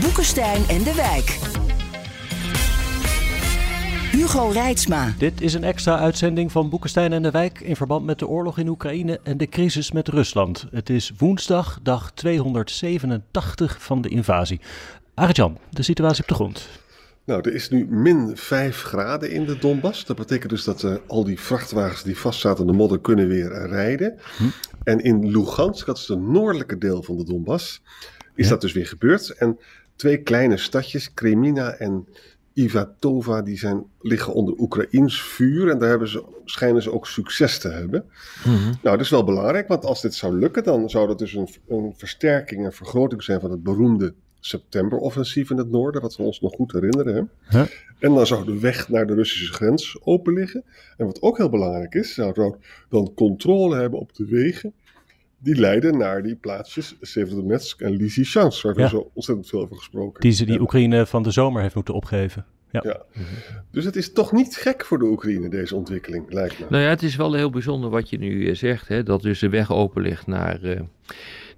Boekenstein en de Wijk. Hugo Reitsma. Dit is een extra uitzending van Boekenstein en de Wijk in verband met de oorlog in Oekraïne en de crisis met Rusland. Het is woensdag, dag 287 van de invasie. Arjan, de situatie op de grond. Nou, er is nu min 5 graden in de Donbass. Dat betekent dus dat uh, al die vrachtwagens die vastzaten in de modder kunnen weer rijden. Hm. En in Lugansk, dat is het noordelijke deel van de Donbass, is ja. dat dus weer gebeurd. En twee kleine stadjes, Kremina en Ivatova, die zijn, liggen onder Oekraïns vuur. En daar hebben ze, schijnen ze ook succes te hebben. Mm -hmm. Nou, dat is wel belangrijk, want als dit zou lukken, dan zou dat dus een, een versterking en vergroting zijn van het beroemde septemberoffensief in het noorden, wat we ons nog goed herinneren. Hè? Huh? En dan zou de weg naar de Russische grens open liggen. En wat ook heel belangrijk is, zou dan controle hebben op de wegen die leiden naar die plaatsjes Severodonetsk en Lysychansk, waar we ja. zo ontzettend veel over gesproken Die ze die Oekraïne van de zomer heeft moeten opgeven. Ja. ja. Dus het is toch niet gek voor de Oekraïne, deze ontwikkeling, lijkt me. Nou ja, het is wel heel bijzonder wat je nu zegt, hè, dat dus de weg open ligt naar... Uh,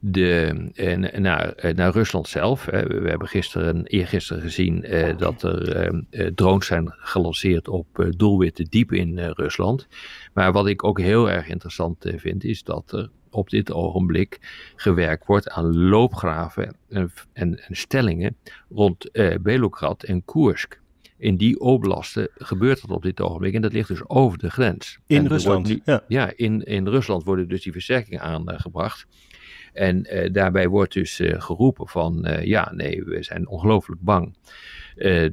de, uh, naar, uh, naar Rusland zelf. We hebben gisteren, eergisteren gezien dat er drones zijn gelanceerd op doelwitten diep in Rusland. Maar wat ik ook heel erg interessant vind, is dat er op dit ogenblik gewerkt wordt aan loopgraven en, en, en stellingen rond Belograd en Koersk in die oblasten gebeurt dat op dit ogenblik. En dat ligt dus over de grens. In Rusland? Nu, ja, ja in, in Rusland worden dus die versterkingen aangebracht. En uh, daarbij wordt dus uh, geroepen van, uh, ja, nee, we zijn ongelooflijk bang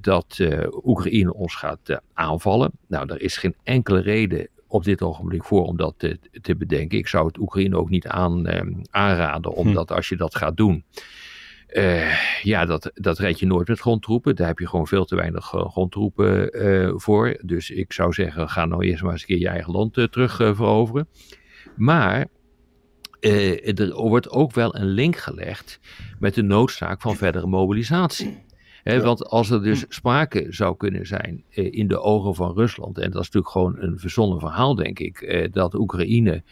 dat Oekraïne ons gaat aanvallen. Nou, er is geen enkele reden op dit ogenblik voor om dat te, te bedenken. Ik zou het Oekraïne ook niet aan, aanraden, omdat hm. als je dat gaat doen, uh, ja, dat, dat red je nooit met grondtroepen. Daar heb je gewoon veel te weinig uh, grondtroepen uh, voor. Dus ik zou zeggen, ga nou eerst maar eens een keer je eigen land terug veroveren. Maar er wordt ook wel een link gelegd met de noodzaak van verdere mobilisatie. He, ja. Want als er dus sprake zou kunnen zijn in de ogen van Rusland, en dat is natuurlijk gewoon een verzonnen verhaal, denk ik, dat Oekraïne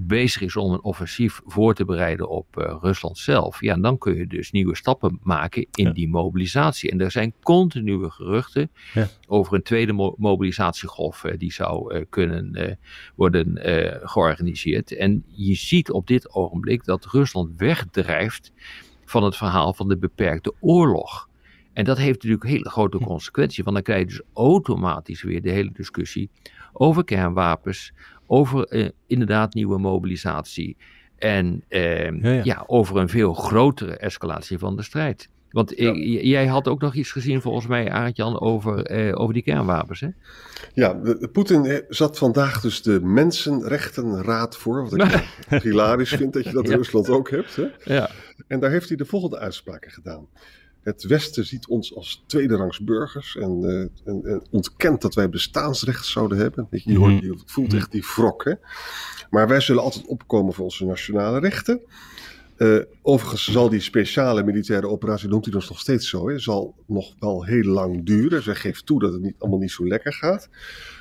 bezig is om een offensief voor te bereiden op uh, Rusland zelf, ja, dan kun je dus nieuwe stappen maken in ja. die mobilisatie. En er zijn continue geruchten ja. over een tweede mo mobilisatiegolf uh, die zou uh, kunnen worden georganiseerd. En je ziet op dit ogenblik dat Rusland wegdrijft van het verhaal van de beperkte oorlog. En dat heeft natuurlijk hele grote consequenties, want dan krijg je dus automatisch weer de hele discussie over kernwapens, over uh, inderdaad nieuwe mobilisatie. En uh, ja, ja. ja, over een veel grotere escalatie van de strijd. Want ja. jij had ook nog iets gezien volgens mij, Aart-Jan, over, uh, over die kernwapens, hè? Ja, Poetin zat vandaag dus de Mensenrechtenraad voor. Wat ik hilarisch vind dat je dat in Rusland ook hebt. Hè? Ja. En daar heeft hij de volgende uitspraken gedaan. Het Westen ziet ons als tweederangs burgers en, uh, en, en, ontkent dat wij bestaansrecht zouden hebben. Je, je, hoort, je voelt echt die wrok. Hè? Maar wij zullen altijd opkomen voor onze nationale rechten. Uh, overigens zal die speciale militaire operatie, noemt hij ons nog steeds zo, hè, zal nog wel heel lang duren. Zij geeft toe dat het niet, allemaal niet zo lekker gaat.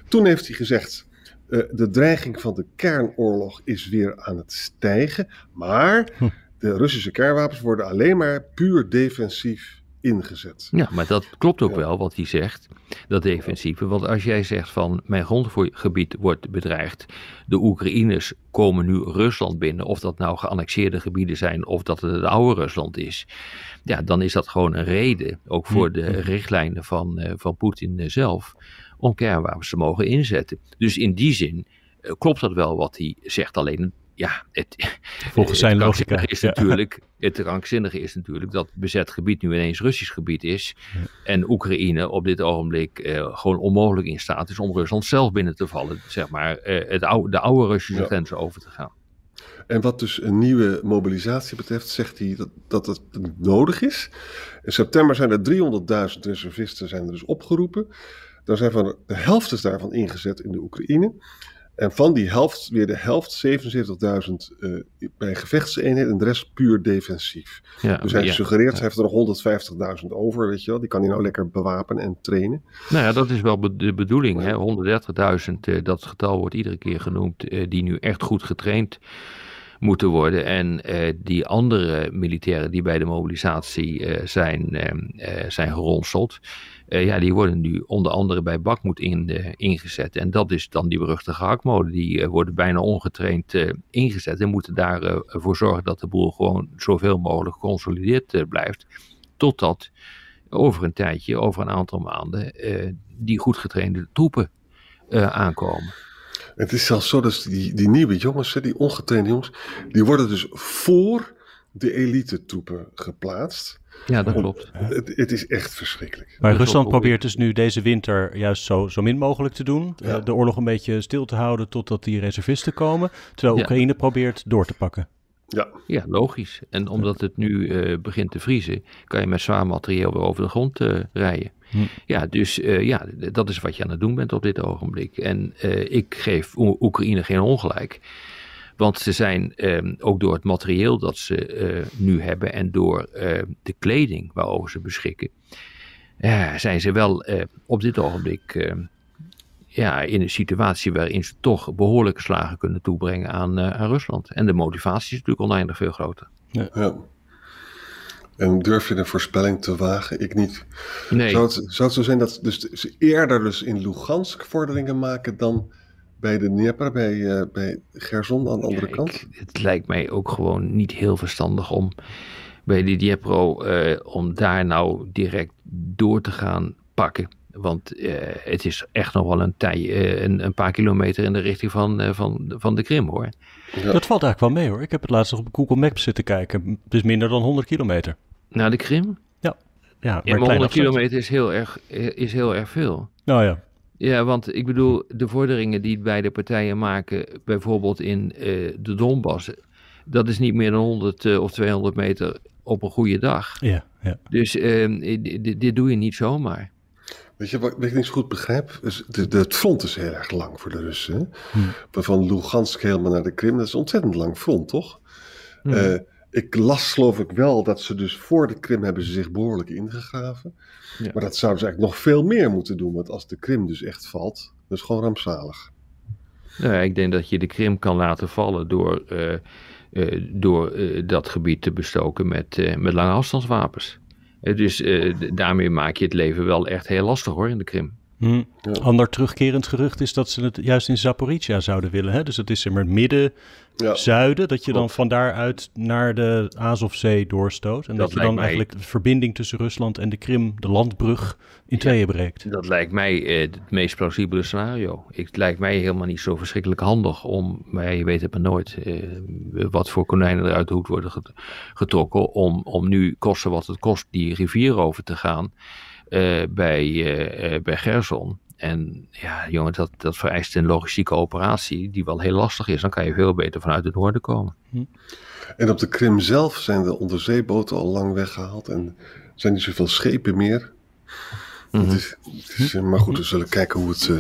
Toen heeft hij gezegd, uh, de dreiging van de kernoorlog is weer aan het stijgen. Maar... Hm de Russische kernwapens worden alleen maar puur defensief ingezet. Ja, maar dat klopt ook ja. wel wat hij zegt, dat defensieve. Want als jij zegt van mijn grondgebied wordt bedreigd, de Oekraïners komen nu Rusland binnen, of dat nou geannexeerde gebieden zijn of dat het het oude Rusland is, ja, dan is dat gewoon een reden, ook voor de richtlijnen van, uh, van Poetin zelf, om kernwapens te mogen inzetten. Dus in die zin uh, klopt dat wel wat hij zegt, alleen ja, het, volgens zijn logica is natuurlijk, het krankzinnige is natuurlijk dat bezet gebied nu ineens Russisch gebied is ja. en Oekraïne op dit ogenblik uh, gewoon onmogelijk in staat is om Rusland zelf binnen te vallen, zeg maar, uh, het oude, de oude Russische ja. grenzen over te gaan. En wat dus een nieuwe mobilisatie betreft, zegt hij dat, dat het nodig is. In september zijn er 300.000 reservisten zijn er dus opgeroepen. Daar zijn van de helft is daarvan ingezet in de Oekraïne. En van die helft, weer de helft, 77.000 uh, bij gevechtseenheden en de rest puur defensief. Ja, dus hij ja, suggereert, ja. hij heeft er nog 150.000 over, weet je wel. Die kan hij nou lekker bewapenen en trainen. Nou ja, dat is wel be de bedoeling. 130.000, uh, dat getal wordt iedere keer genoemd, uh, die nu echt goed getraind moeten worden. En die andere militairen die bij de mobilisatie zijn, zijn geronseld, ja, die worden nu onder andere bij Bakmoed in, ingezet. En dat is dan die beruchte gehaktmolen. Die worden bijna ongetraind ingezet en moeten daarvoor zorgen dat de boel gewoon zoveel mogelijk geconsolideerd blijft. Totdat over een tijdje, over een aantal maanden, die goed getrainde troepen aankomen. Het is zelfs zo dat die, die nieuwe jongens, die ongetrainde jongens, die worden dus voor de elite troepen geplaatst. Ja, dat klopt. Het, het, is echt verschrikkelijk. Maar Rusland probeert dus nu deze winter juist zo, zo min mogelijk te doen. Ja. De oorlog een beetje stil te houden totdat die reservisten komen. Terwijl Oekraïne ja. probeert door te pakken. Ja. ja, logisch. En omdat het nu uh, begint te vriezen, kan je met zwaar materieel weer over de grond uh, rijden. Hm. Ja, dus uh, ja, dat is wat je aan het doen bent op dit ogenblik. En ik geef Oekraïne geen ongelijk. Want ze zijn ook door het materieel dat ze nu hebben en door de kleding waarover ze beschikken, zijn ze wel op dit ogenblik ja, in een situatie waarin ze toch behoorlijke slagen kunnen toebrengen aan, uh, aan Rusland. En de motivatie is natuurlijk oneindig veel groter. Ja. ja. En durf je een voorspelling te wagen? Ik niet. Nee. Zou het, zou het zo zijn dat dus ze eerder dus in Lugansk vorderingen maken dan bij de Dnieper, bij, uh, bij Gerson aan de andere ja, kant? Ik, het lijkt mij ook gewoon niet heel verstandig om bij die Dniepro, uh, om daar nou direct door te gaan pakken. Want uh, het is echt nog wel een, tij, uh, een, een, paar kilometer in de richting van, uh, van, van de Krim hoor. Ja. Dat valt eigenlijk wel mee hoor. Ik heb het laatst nog op Google Maps zitten kijken. Het is minder dan 100 kilometer. Naar de Krim? Ja. Ja, maar, ja, maar 100 kilometer is heel, erg, is heel erg veel. Nou ja. Ja, want ik bedoel, de vorderingen die beide partijen maken, bijvoorbeeld in de Donbass, dat is niet meer dan 100 of 200 meter op een goede dag. Ja, ja. Dus ehm, dit, dit doe je niet zomaar. Weet je wat, wat ik niet zo goed begrijp? Dus de, de, het front is heel erg lang voor de Russen. Hmm. Van Lugansk helemaal naar de Krim, dat is een ontzettend lang front, toch? Hmm. Ik las geloof ik wel dat ze dus voor de Krim hebben ze zich behoorlijk ingegraven. Ja. Maar dat zouden ze eigenlijk nog veel meer moeten doen. Want als de Krim dus echt valt, dat is gewoon rampzalig. Nou, ik denk dat je de Krim kan laten vallen door, uh, uh, door dat gebied te bestoken met, met lange afstandswapens. Dus daarmee maak je het leven wel echt heel lastig hoor in de Krim. Hmm. Ja. Ander terugkerend gerucht is dat ze het juist in Zaporizhia zouden willen. Hè? Dus het is er midden, ja. zuiden, dat je Klopt. dan van daaruit naar de Azovzee doorstoot. En dat, dat je dan mij... eigenlijk de verbinding tussen Rusland en de Krim, de landbrug, in tweeën ja, breekt. Dat lijkt mij uh, het meest plausibele scenario. Het lijkt mij helemaal niet zo verschrikkelijk handig om, maar je weet het maar nooit, uh, wat voor konijnen er uit de hoed worden getrokken, om, om nu kosten wat het kost die rivier over te gaan. Uh, bij, uh, bij Gerson. En ja, jongen, dat, dat vereist een logistieke operatie die wel heel lastig is. Dan kan je veel beter vanuit het noorden komen. Hm. En op de Krim zelf zijn de onderzeeboten al lang weggehaald en zijn niet zoveel schepen meer. Mm -hmm. het is, het is, maar goed, we zullen kijken hoe het,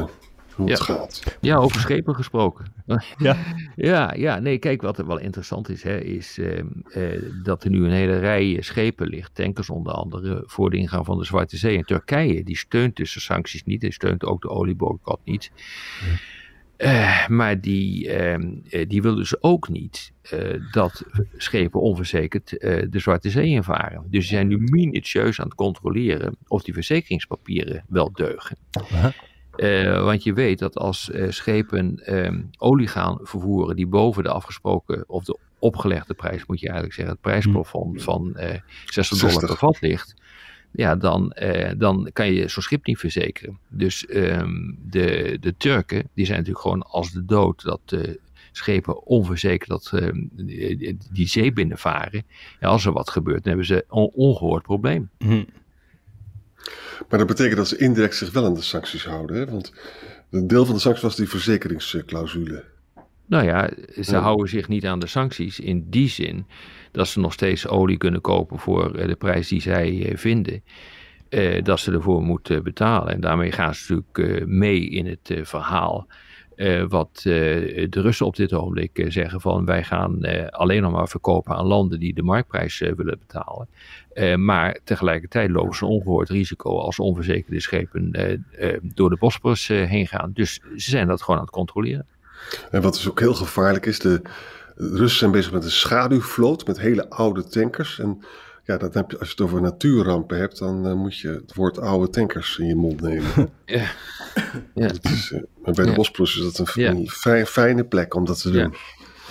hoe ja. het gaat. Ja, over schepen gesproken. ja. ja, ja, nee, kijk, wat er wel interessant is, hè, is uh, uh, dat er nu een hele rij schepen ligt, tankers onder andere, voor de ingang van de Zwarte Zee. En Turkije, die steunt tussen sancties niet, en steunt ook de olieboycott niet. Ja. Uh, maar die, uh, die wil dus ook niet uh, dat schepen onverzekerd de Zwarte Zee invaren. Dus ze zijn nu minutieus aan het controleren of die verzekeringspapieren wel deugen. -huh. Uh, want je weet dat als uh, schepen um, olie gaan vervoeren die boven de afgesproken of de opgelegde prijs, moet je eigenlijk zeggen, het prijsplafond van uh, 60 dollar 60. per vat ligt, ja, dan, dan kan je zo'n schip niet verzekeren. Dus um, de, de Turken, die zijn natuurlijk gewoon als de dood dat schepen onverzekerd dat, die, die zee binnenvaren. Ja, als er wat gebeurt, dan hebben ze een on ongehoord probleem. Mm. Maar dat betekent dat ze indirect zich wel aan de sancties houden. Hè? Want een deel van de sancties was die verzekeringsclausule. Nou ja, ze houden zich niet aan de sancties in die zin dat ze nog steeds olie kunnen kopen voor de prijs die zij vinden. dat ze ervoor moeten betalen. En daarmee gaan ze natuurlijk mee in het verhaal uh, wat uh, de Russen op dit ogenblik uh, zeggen van wij gaan alleen nog maar verkopen aan landen die de marktprijs willen betalen. maar tegelijkertijd lopen ze een ongehoord risico als onverzekerde schepen door de Bosporus heen gaan. Dus ze zijn dat gewoon aan het controleren. En wat dus ook heel gevaarlijk is, de Russen zijn bezig met een schaduwvloot met hele oude tankers. En ja, dat heb je, als je het over natuurrampen hebt, dan uh, moet je het woord oude tankers in je mond nemen. ja. ja. Is, uh, bij de ja. Is dat een, ja. fijn, fijne plek om dat te doen.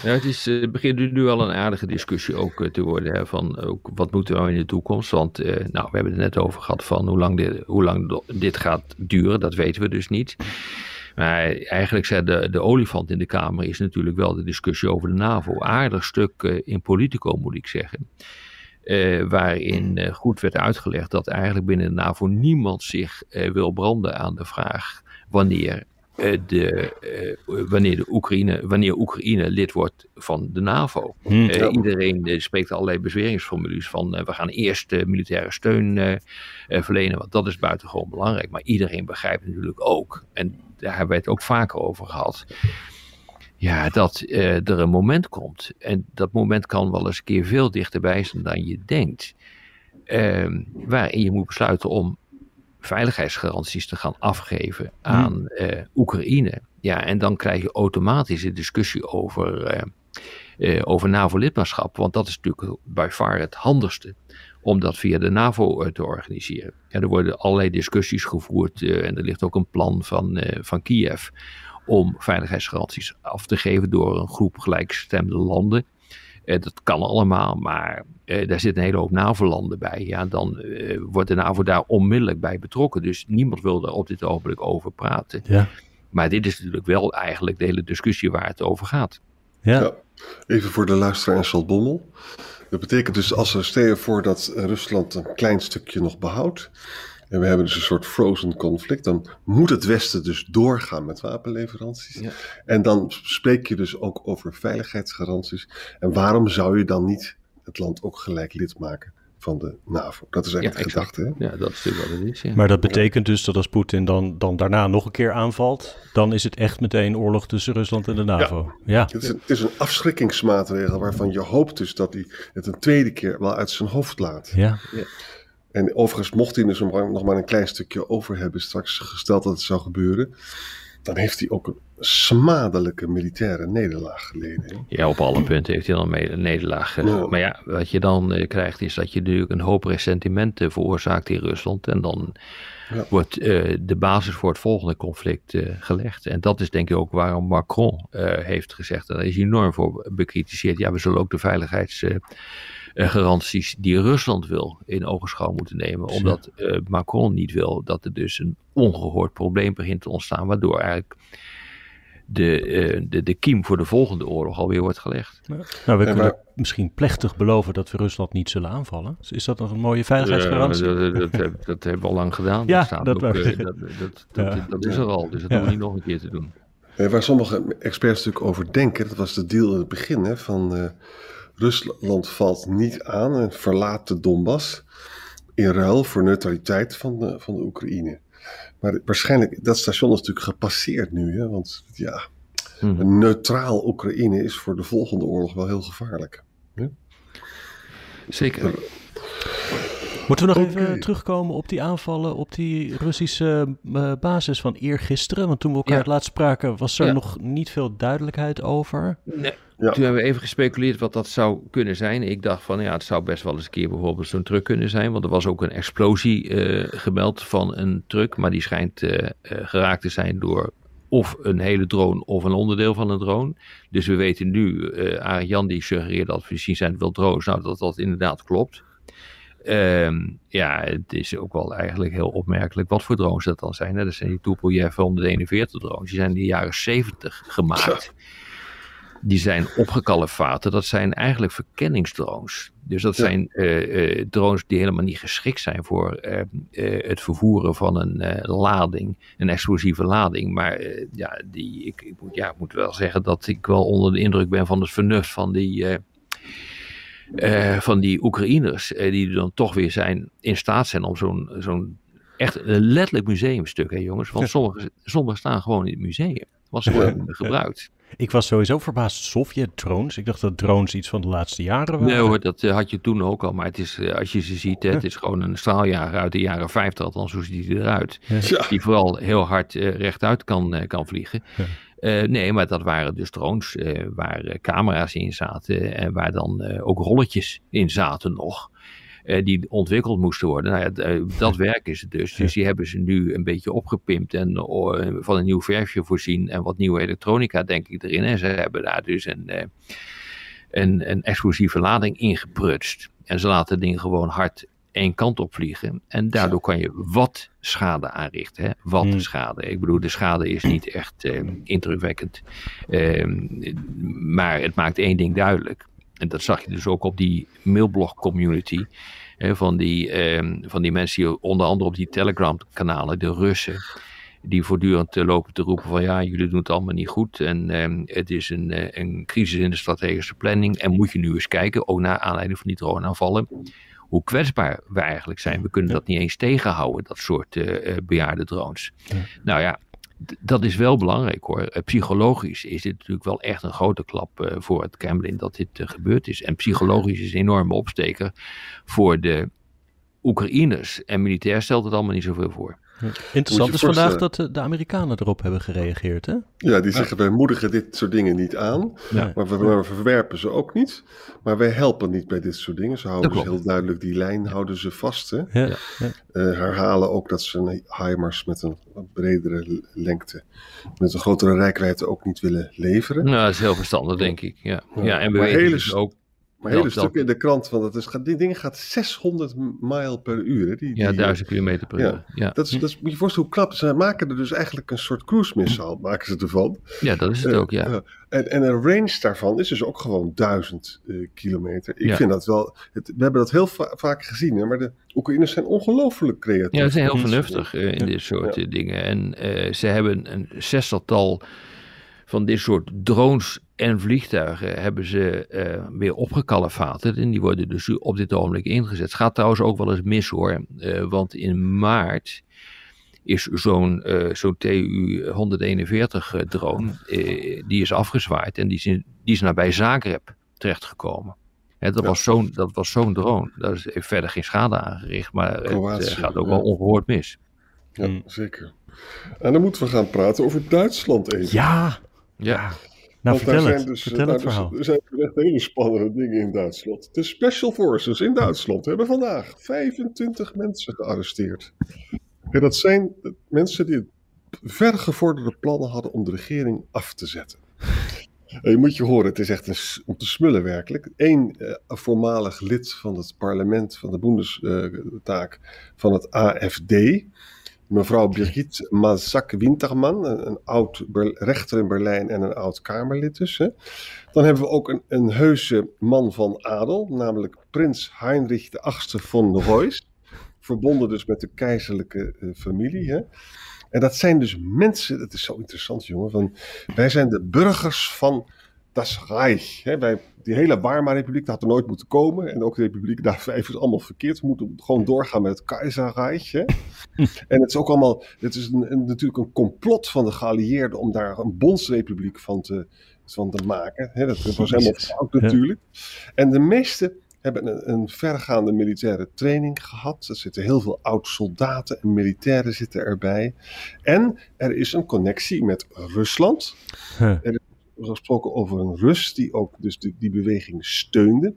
Ja, het, is, het begint nu al een aardige discussie ook te worden. Hè, van ook, wat moeten we nou in de toekomst? Want nou, we hebben het net over gehad van hoe lang, dit, hoe lang dit gaat duren. Dat weten we dus niet. Maar eigenlijk zei de, de olifant in de Kamer is natuurlijk wel de discussie over de NAVO. Aardig stuk in politico moet ik zeggen. Uh, waarin uh, goed werd uitgelegd dat eigenlijk binnen de NAVO niemand zich uh, wil branden aan de vraag wanneer, de, wanneer, de Oekraïne, wanneer Oekraïne lid wordt van de NAVO. Hmm. Iedereen spreekt allerlei bezweringsformules van we gaan eerst militaire steun verlenen, want dat is buitengewoon belangrijk. Maar iedereen begrijpt natuurlijk ook, en daar hebben we het ook vaker over gehad ja, dat uh, er een moment komt. En dat moment kan wel eens een keer veel dichterbij zijn dan je denkt. Uh, waarin je moet besluiten om veiligheidsgaranties te gaan afgeven aan uh, Oekraïne. Ja, en dan krijg je automatisch een discussie over, uh, over NAVO-lidmaatschap. Want dat is natuurlijk bij far het handigste om dat via de NAVO te organiseren. Ja, er worden allerlei discussies gevoerd en er ligt ook een plan van, van Kiev om veiligheidsgaranties af te geven door een groep gelijkgestemde landen. Eh, dat kan allemaal, maar eh, daar zitten een hele hoop NAVO-landen bij. Ja, dan eh, wordt de NAVO daar onmiddellijk bij betrokken. Dus niemand wil daar op dit ogenblik over praten. Ja. Maar dit is natuurlijk wel eigenlijk de hele discussie waar het over gaat. Ja. ja even voor de luisteraar en Saltbommel. Dat betekent dus als er stel je voor dat Rusland een klein stukje nog behoudt en we hebben dus een soort frozen conflict. Dan moet het Westen dus doorgaan met wapenleveranties. Ja. En dan spreek je dus ook over veiligheidsgaranties. En waarom zou je dan niet het land ook gelijk lid maken? van de NAVO. Dat is eigenlijk ja, de gedachte. Hè? Ja, dat is natuurlijk wat het is. Ja. Maar dat betekent dus dat als Poetin dan, dan daarna nog een keer aanvalt, dan is het echt meteen oorlog tussen Rusland en de NAVO. Ja. Het, is een, het, is een, afschrikkingsmaatregel waarvan je hoopt dus dat hij het een tweede keer wel uit zijn hoofd laat. Ja. En overigens, mocht hij dus nog maar een klein stukje over hebben, straks gesteld dat het zou gebeuren, dan heeft hij ook een smadelijke militaire nederlaag geleden. Ja, op alle punten heeft hij dan een nederlaag. Maar ja, wat je dan uh, krijgt is dat je natuurlijk een hoop ressentimenten veroorzaakt in Rusland. En dan ja. wordt uh, de basis voor het volgende conflict gelegd. En dat is denk ik ook waarom Macron heeft gezegd, en daar is enorm voor bekritiseerd. Ja, we zullen ook de veiligheids garanties die Rusland wil in ogenschouw moeten nemen. Omdat uh, Macron niet wil dat er dus een ongehoord probleem begint te ontstaan. Waardoor eigenlijk de, uh, de, de kiem voor de volgende oorlog alweer wordt gelegd. Ja. Nou, we kunnen misschien plechtig beloven dat we Rusland niet zullen aanvallen. Is dat nog een mooie veiligheidsgarantie? dat, dat, dat, dat, hebben we al lang gedaan. Ja, dat, dat, dat, dat, is er al. Dus dat hoeven we niet nog een keer te doen. Waar sommige experts natuurlijk over denken, dat was de deal in het begin hè, van Rusland valt niet aan en verlaat de Donbass in ruil voor neutraliteit van de, van de Oekraïne. Maar waarschijnlijk, dat station is natuurlijk gepasseerd nu, hè? want ja, hmm. een neutraal Oekraïne is voor de volgende oorlog wel heel gevaarlijk. Hè? Zeker. Moeten we nog even terugkomen op die aanvallen op die Russische uh, basis van eergisteren? Want toen we elkaar het laatst spraken, was er nog niet veel duidelijkheid over. Nee. Ja. Toen hebben we even gespeculeerd wat dat zou kunnen zijn. Ik dacht van ja, het zou best wel eens een keer bijvoorbeeld zo'n truck kunnen zijn. Want er was ook een explosie uh, gemeld van een truck. Maar die schijnt uh, uh, geraakt te zijn door of een hele drone of een onderdeel van een drone. Dus we weten nu, uh, Jan die suggereert dat we misschien zijn het wel drones. Nou, dat dat inderdaad klopt. Um, ja, het is ook wel eigenlijk heel opmerkelijk wat voor drones dat dan zijn. Hè? Dat zijn die Tupolev 141 drones. Die zijn in de jaren 70 gemaakt. die zijn opgekalefaten. Dat zijn eigenlijk verkenningsdrones. Dus dat zijn uh, uh, drones die helemaal niet geschikt zijn voor uh, het vervoeren van een lading, een explosieve lading. Maar ja, die, ik, ik, moet, ja, ik moet wel zeggen dat ik wel onder de indruk ben van het vernuft van die, van die Oekraïners. die dan toch weer zijn, in staat zijn om zo'n zo'n echt een letterlijk museumstuk, hè jongens. Want sommige, sommige staan gewoon in het museum. Was gewoon gebruikt. Ik was sowieso verbaasd. Sovjet-drones. Ik dacht dat drones iets van de laatste jaren waren. Nee hoor, dat uh, had je toen ook al. Maar het is, uh, als je ze ziet, het is gewoon een straaljager uit de jaren 50. Althans, hoe ziet hij eruit. Ja. Die vooral heel hard uh, rechtuit kan, kan vliegen. Ja. Nee, maar dat waren dus drones waar camera's in zaten. En waar dan ook rolletjes in zaten nog. Die ontwikkeld moesten worden. Nou ja, dat werk is het dus. Dus die hebben ze nu een beetje opgepimpt en uh, van een nieuw verfje voorzien en wat nieuwe elektronica denk ik erin. En ze hebben daar dus een, een, een explosieve lading ingeprutst. En ze laten het ding gewoon hard één kant op vliegen. En daardoor kan je wat schade aanrichten. Hè? Wat hmm. schade. Ik bedoel, de schade is niet echt indrukwekkend. Ehm, maar het maakt één ding duidelijk. En dat zag je dus ook op die mailblog community. Hè, van, die, eh, van die mensen die onder andere op die Telegram kanalen, de Russen. Die voortdurend uh, lopen te roepen van ja, jullie doen het allemaal niet goed. En ehm, het is een, uh, een crisis in de strategische planning. En moet je nu eens kijken, ook naar aanleiding van die droneaanvallen. Hoe kwetsbaar we eigenlijk zijn. We kunnen dat niet eens tegenhouden, dat soort uh, bejaarde drones. Ja. Nou ja, dat is wel belangrijk hoor. Eh, psychologisch is dit natuurlijk wel echt een grote klap uh, voor het Kremlin dat dit uh, gebeurd is. En psychologisch is een enorme opsteker voor de Oekraïners. En militair stelt het allemaal niet zoveel voor. Interessant is vandaag dat de Amerikanen erop hebben gereageerd, hè? Ja, die zeggen wij moedigen dit soort dingen niet aan, ja. maar, we, verwerpen ze ook niet. Maar wij helpen niet bij dit soort dingen. Ze houden dus heel duidelijk die lijn houden ze vast. Hè? Ja, ja. Uh, herhalen ook dat ze een HIMARS met een bredere lengte, met een grotere rijkwijde ook niet willen leveren. Nou, dat is heel verstandig, denk ik. Ja, ja. en we weten hele, dus ook maar hele stuk in de krant van dat is, dit ding gaat 600 mijl per uur. Hè? Die, ja, 1000 kilometer per uur. Ja. Dat, is, dat is, moet je voorstellen hoe knap. Ze maken er dus eigenlijk een soort cruise missile, maken ze ervan. Ja, dat is het uh, ook, ja. Uh, en, en een range daarvan is dus ook gewoon 1000 uh, kilometer. Ik ja. vind dat wel. Het, we hebben dat heel va vaak gezien, hè, maar de Oekraïners zijn ongelooflijk creatief. Ja, ze zijn heel vernuftig in dit soort dingen. En ze hebben een zestaltal van dit soort drones en vliegtuigen hebben ze uh, weer opgekalefaterd. En die worden dus op dit ogenblik ingezet. Het gaat trouwens ook wel eens mis hoor. Uh, want in maart is zo'n uh, zo'n TU-141 drone, die is afgezwaaid. En die is, in, die is nabij Zagreb terechtgekomen. Hè, dat, ja. was zo'n, dat was zo'n drone. Daar is heeft verder geen schade aangericht. Maar het gaat ook wel ongehoord mis. Ja, hmm. zeker. En dan moeten we gaan praten over Duitsland even. Ja, ja. Nou, Want vertel het. Dus, vertel het verhaal. Dus, er zijn echt hele spannende dingen in Duitsland. De Special Forces in Duitsland hebben vandaag 25 mensen gearresteerd. Ja, dat zijn mensen die vergevorderde plannen hadden om de regering af te zetten. Je moet je horen, het is echt een, om te smullen werkelijk. Eén uh, voormalig lid van het parlement, van de Bundestaak, uh, van het AFD, mevrouw Birgit Mazak-Winterman, een, oud rechter in Berlijn en een oud Kamerlid dus. Hè. Dan hebben we ook een, een heuse man van adel, namelijk prins Heinrich VIII von Reuss. Verbonden dus met de keizerlijke uh, familie. Hè. En dat zijn dus mensen, dat is zo interessant jongen, van, wij zijn de burgers van das Reich. Hè. Wij, die hele Weimar-republiek, dat had er nooit moeten komen. En ook de republiek daar vijf is allemaal verkeerd. We moeten gewoon doorgaan met het Keizerreich. Hè. en het is ook allemaal, het is een, een, natuurlijk een complot van de geallieerden om daar een bondsrepubliek van te, van te maken. Hè. Dat was helemaal fout natuurlijk. En de meeste hebben een, een, vergaande militaire training gehad. Er zitten heel veel oud-soldaten en militairen zitten erbij. En er is een connectie met Rusland. Huh. Er is gesproken over een Rus die ook dus die, die beweging steunde.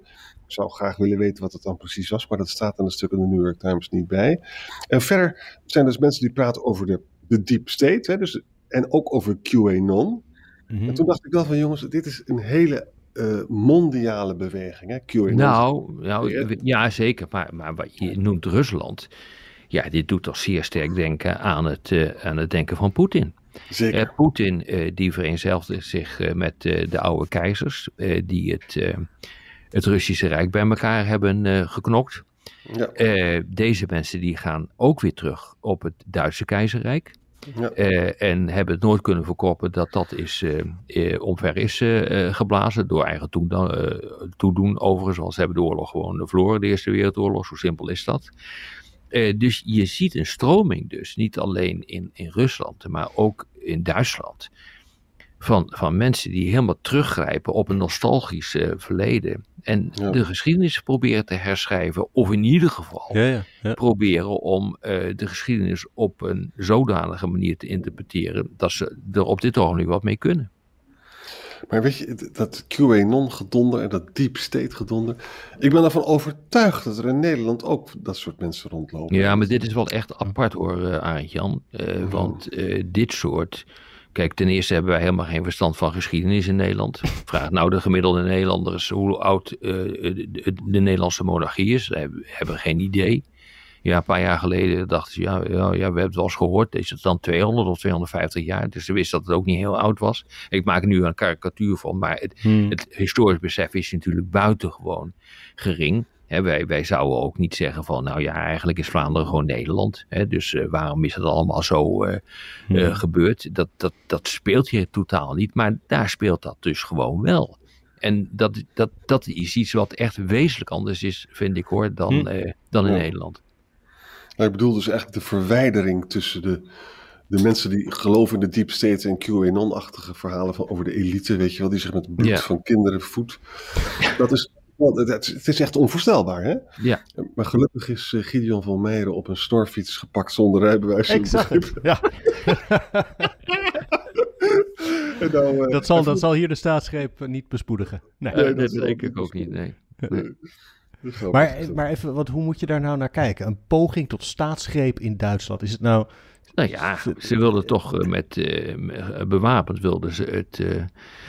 Ik zou graag willen weten wat het dan precies was, maar dat staat in een stuk in de New York Times niet bij. En verder zijn dus mensen die praten over de, de deep state, hè, dus, en ook over QAnon. Mm-hmm. En toen dacht ik wel van jongens, dit is een hele uh, mondiale beweging, hè? QAnon. Nou, nou ja, zeker. Maar, maar wat je noemt Rusland, ja, dit doet toch zeer sterk denken aan het, uh, aan het denken van Poetin. Zeker. Eh, Poetin eh, die vereenzelvigde zich eh, met de oude keizers, die het, het Russische Rijk bij elkaar hebben geknokt. Ja. Deze mensen die gaan ook weer terug op het Duitse keizerrijk. Ja. En hebben het nooit kunnen verkopen dat dat is, eh, omver is geblazen door eigen toedoen. Overigens, want ze hebben de oorlog gewoon verloren, de Eerste Wereldoorlog. Zo simpel is dat. Eh, dus je ziet een stroming dus, niet alleen in, in Rusland, maar ook in Duitsland. Van, van mensen die helemaal teruggrijpen op een nostalgisch eh, verleden. En Ja. de geschiedenis proberen te herschrijven. Of in ieder geval Ja, ja, ja. proberen om eh, de geschiedenis op een zodanige manier te interpreteren. dat ze er op dit ogenblik wat mee kunnen. Maar weet je, dat QAnon-gedonder en dat deep state gedonder. Ik ben ervan overtuigd dat er in Nederland ook dat soort mensen rondlopen. Ja, maar dit is wel echt apart hoor, uh, Arend Jan. Uh, want uh, dit soort. Kijk, ten eerste hebben wij helemaal geen verstand van geschiedenis in Nederland. Vraag nou de gemiddelde Nederlanders hoe oud uh, de, de, de, Nederlandse monarchie is. Ze hebben, hebben geen idee. Ja, een paar jaar geleden dachten ze, ja, ja, ja, we hebben het wel eens gehoord. Is het dan 200 of 250 jaar? Dus ze wisten dat het ook niet heel oud was. Ik maak er nu een karikatuur van, maar het, hmm. het historisch besef is natuurlijk buitengewoon gering. He, wij, wij zouden ook niet zeggen van, nou ja, eigenlijk is Vlaanderen gewoon Nederland. He, dus uh, waarom is het allemaal zo uh, uh, ja. gebeurd? Dat, dat, dat speelt hier totaal niet, maar daar speelt dat dus gewoon wel. En dat, dat, dat is iets wat echt wezenlijk anders is, vind ik hoor, dan, hm. dan in ja. Nederland. Nou, ik bedoel dus eigenlijk de verwijdering tussen de, de mensen die geloven in de deep state en QAnon-achtige verhalen van, over de elite, weet je wel, die zich met bloed van kinderen voedt. Dat is, het is echt onvoorstelbaar, hè? Ja. Maar gelukkig is uh, Gideon van Meijeren op een snorfiets gepakt zonder rijbewijs. Ik zag het, ja. nou, uh, dat, zal, dat zal hier de staatsgreep niet bespoedigen. Nee, nee dat, dat denk ik ook niet, nee. nee. Maar, maar even, wat, hoe moet je daar nou naar kijken? Een poging tot staatsgreep in Duitsland. Is het nou... Nou ja, ze wilden toch met uh, bewapend wilden ze het, uh,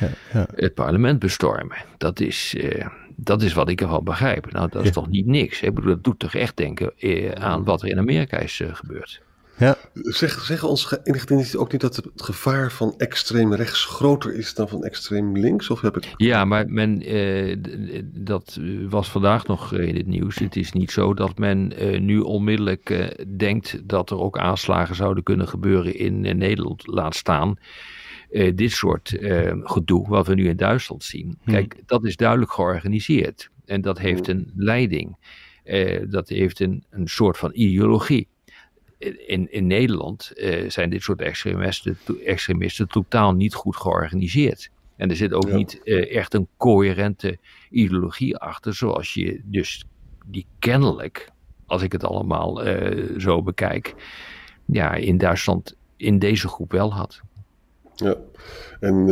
ja, ja. het parlement bestormen. Dat is, uh, dat is wat ik ervan begrijp. Nou, dat is ja. toch niet niks. Ik bedoel, dat doet toch echt denken aan wat er in Amerika is gebeurd. Ja. Zeg, zeg ons inlichting ook niet dat het gevaar van extreem rechts groter is dan van extreem links? Of heb ik... Ja, maar men, eh, dat was vandaag nog in het nieuws. Het is niet zo dat men eh, nu onmiddellijk eh, denkt dat er ook aanslagen zouden kunnen gebeuren in Nederland. Laat staan dit soort gedoe wat we nu in Duitsland zien. Hmm. Kijk, dat is duidelijk georganiseerd. En dat heeft een leiding. dat heeft een, een soort van ideologie in, in Nederland uh, zijn dit soort extremisten, extremisten totaal niet goed georganiseerd. En er zit ook ja. niet uh, echt een coherente ideologie achter, zoals je dus die kennelijk, als ik het allemaal uh, zo bekijk, ja, in Duitsland in deze groep wel had. Ja, en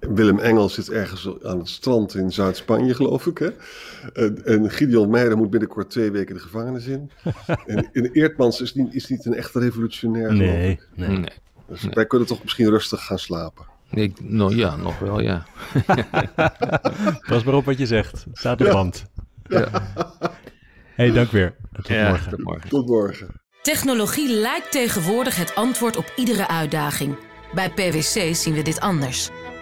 Willem Engel zit ergens aan het strand in Zuid-Spanje, geloof ik. Hè? En, en Gideon Meijer moet binnenkort twee weken de gevangenis in. en, en Eertmans is niet, is niet een echte revolutionair, nee, nee. nee. Dus wij kunnen toch misschien rustig gaan slapen. Ik, nou ja, nog wel, ja. Pas maar op wat je zegt. Staat op ja. band. Ja. hey, dank weer. Tot ja, morgen. Tot morgen. Tot morgen. Technologie lijkt tegenwoordig het antwoord op iedere uitdaging. Bij PwC zien we dit anders.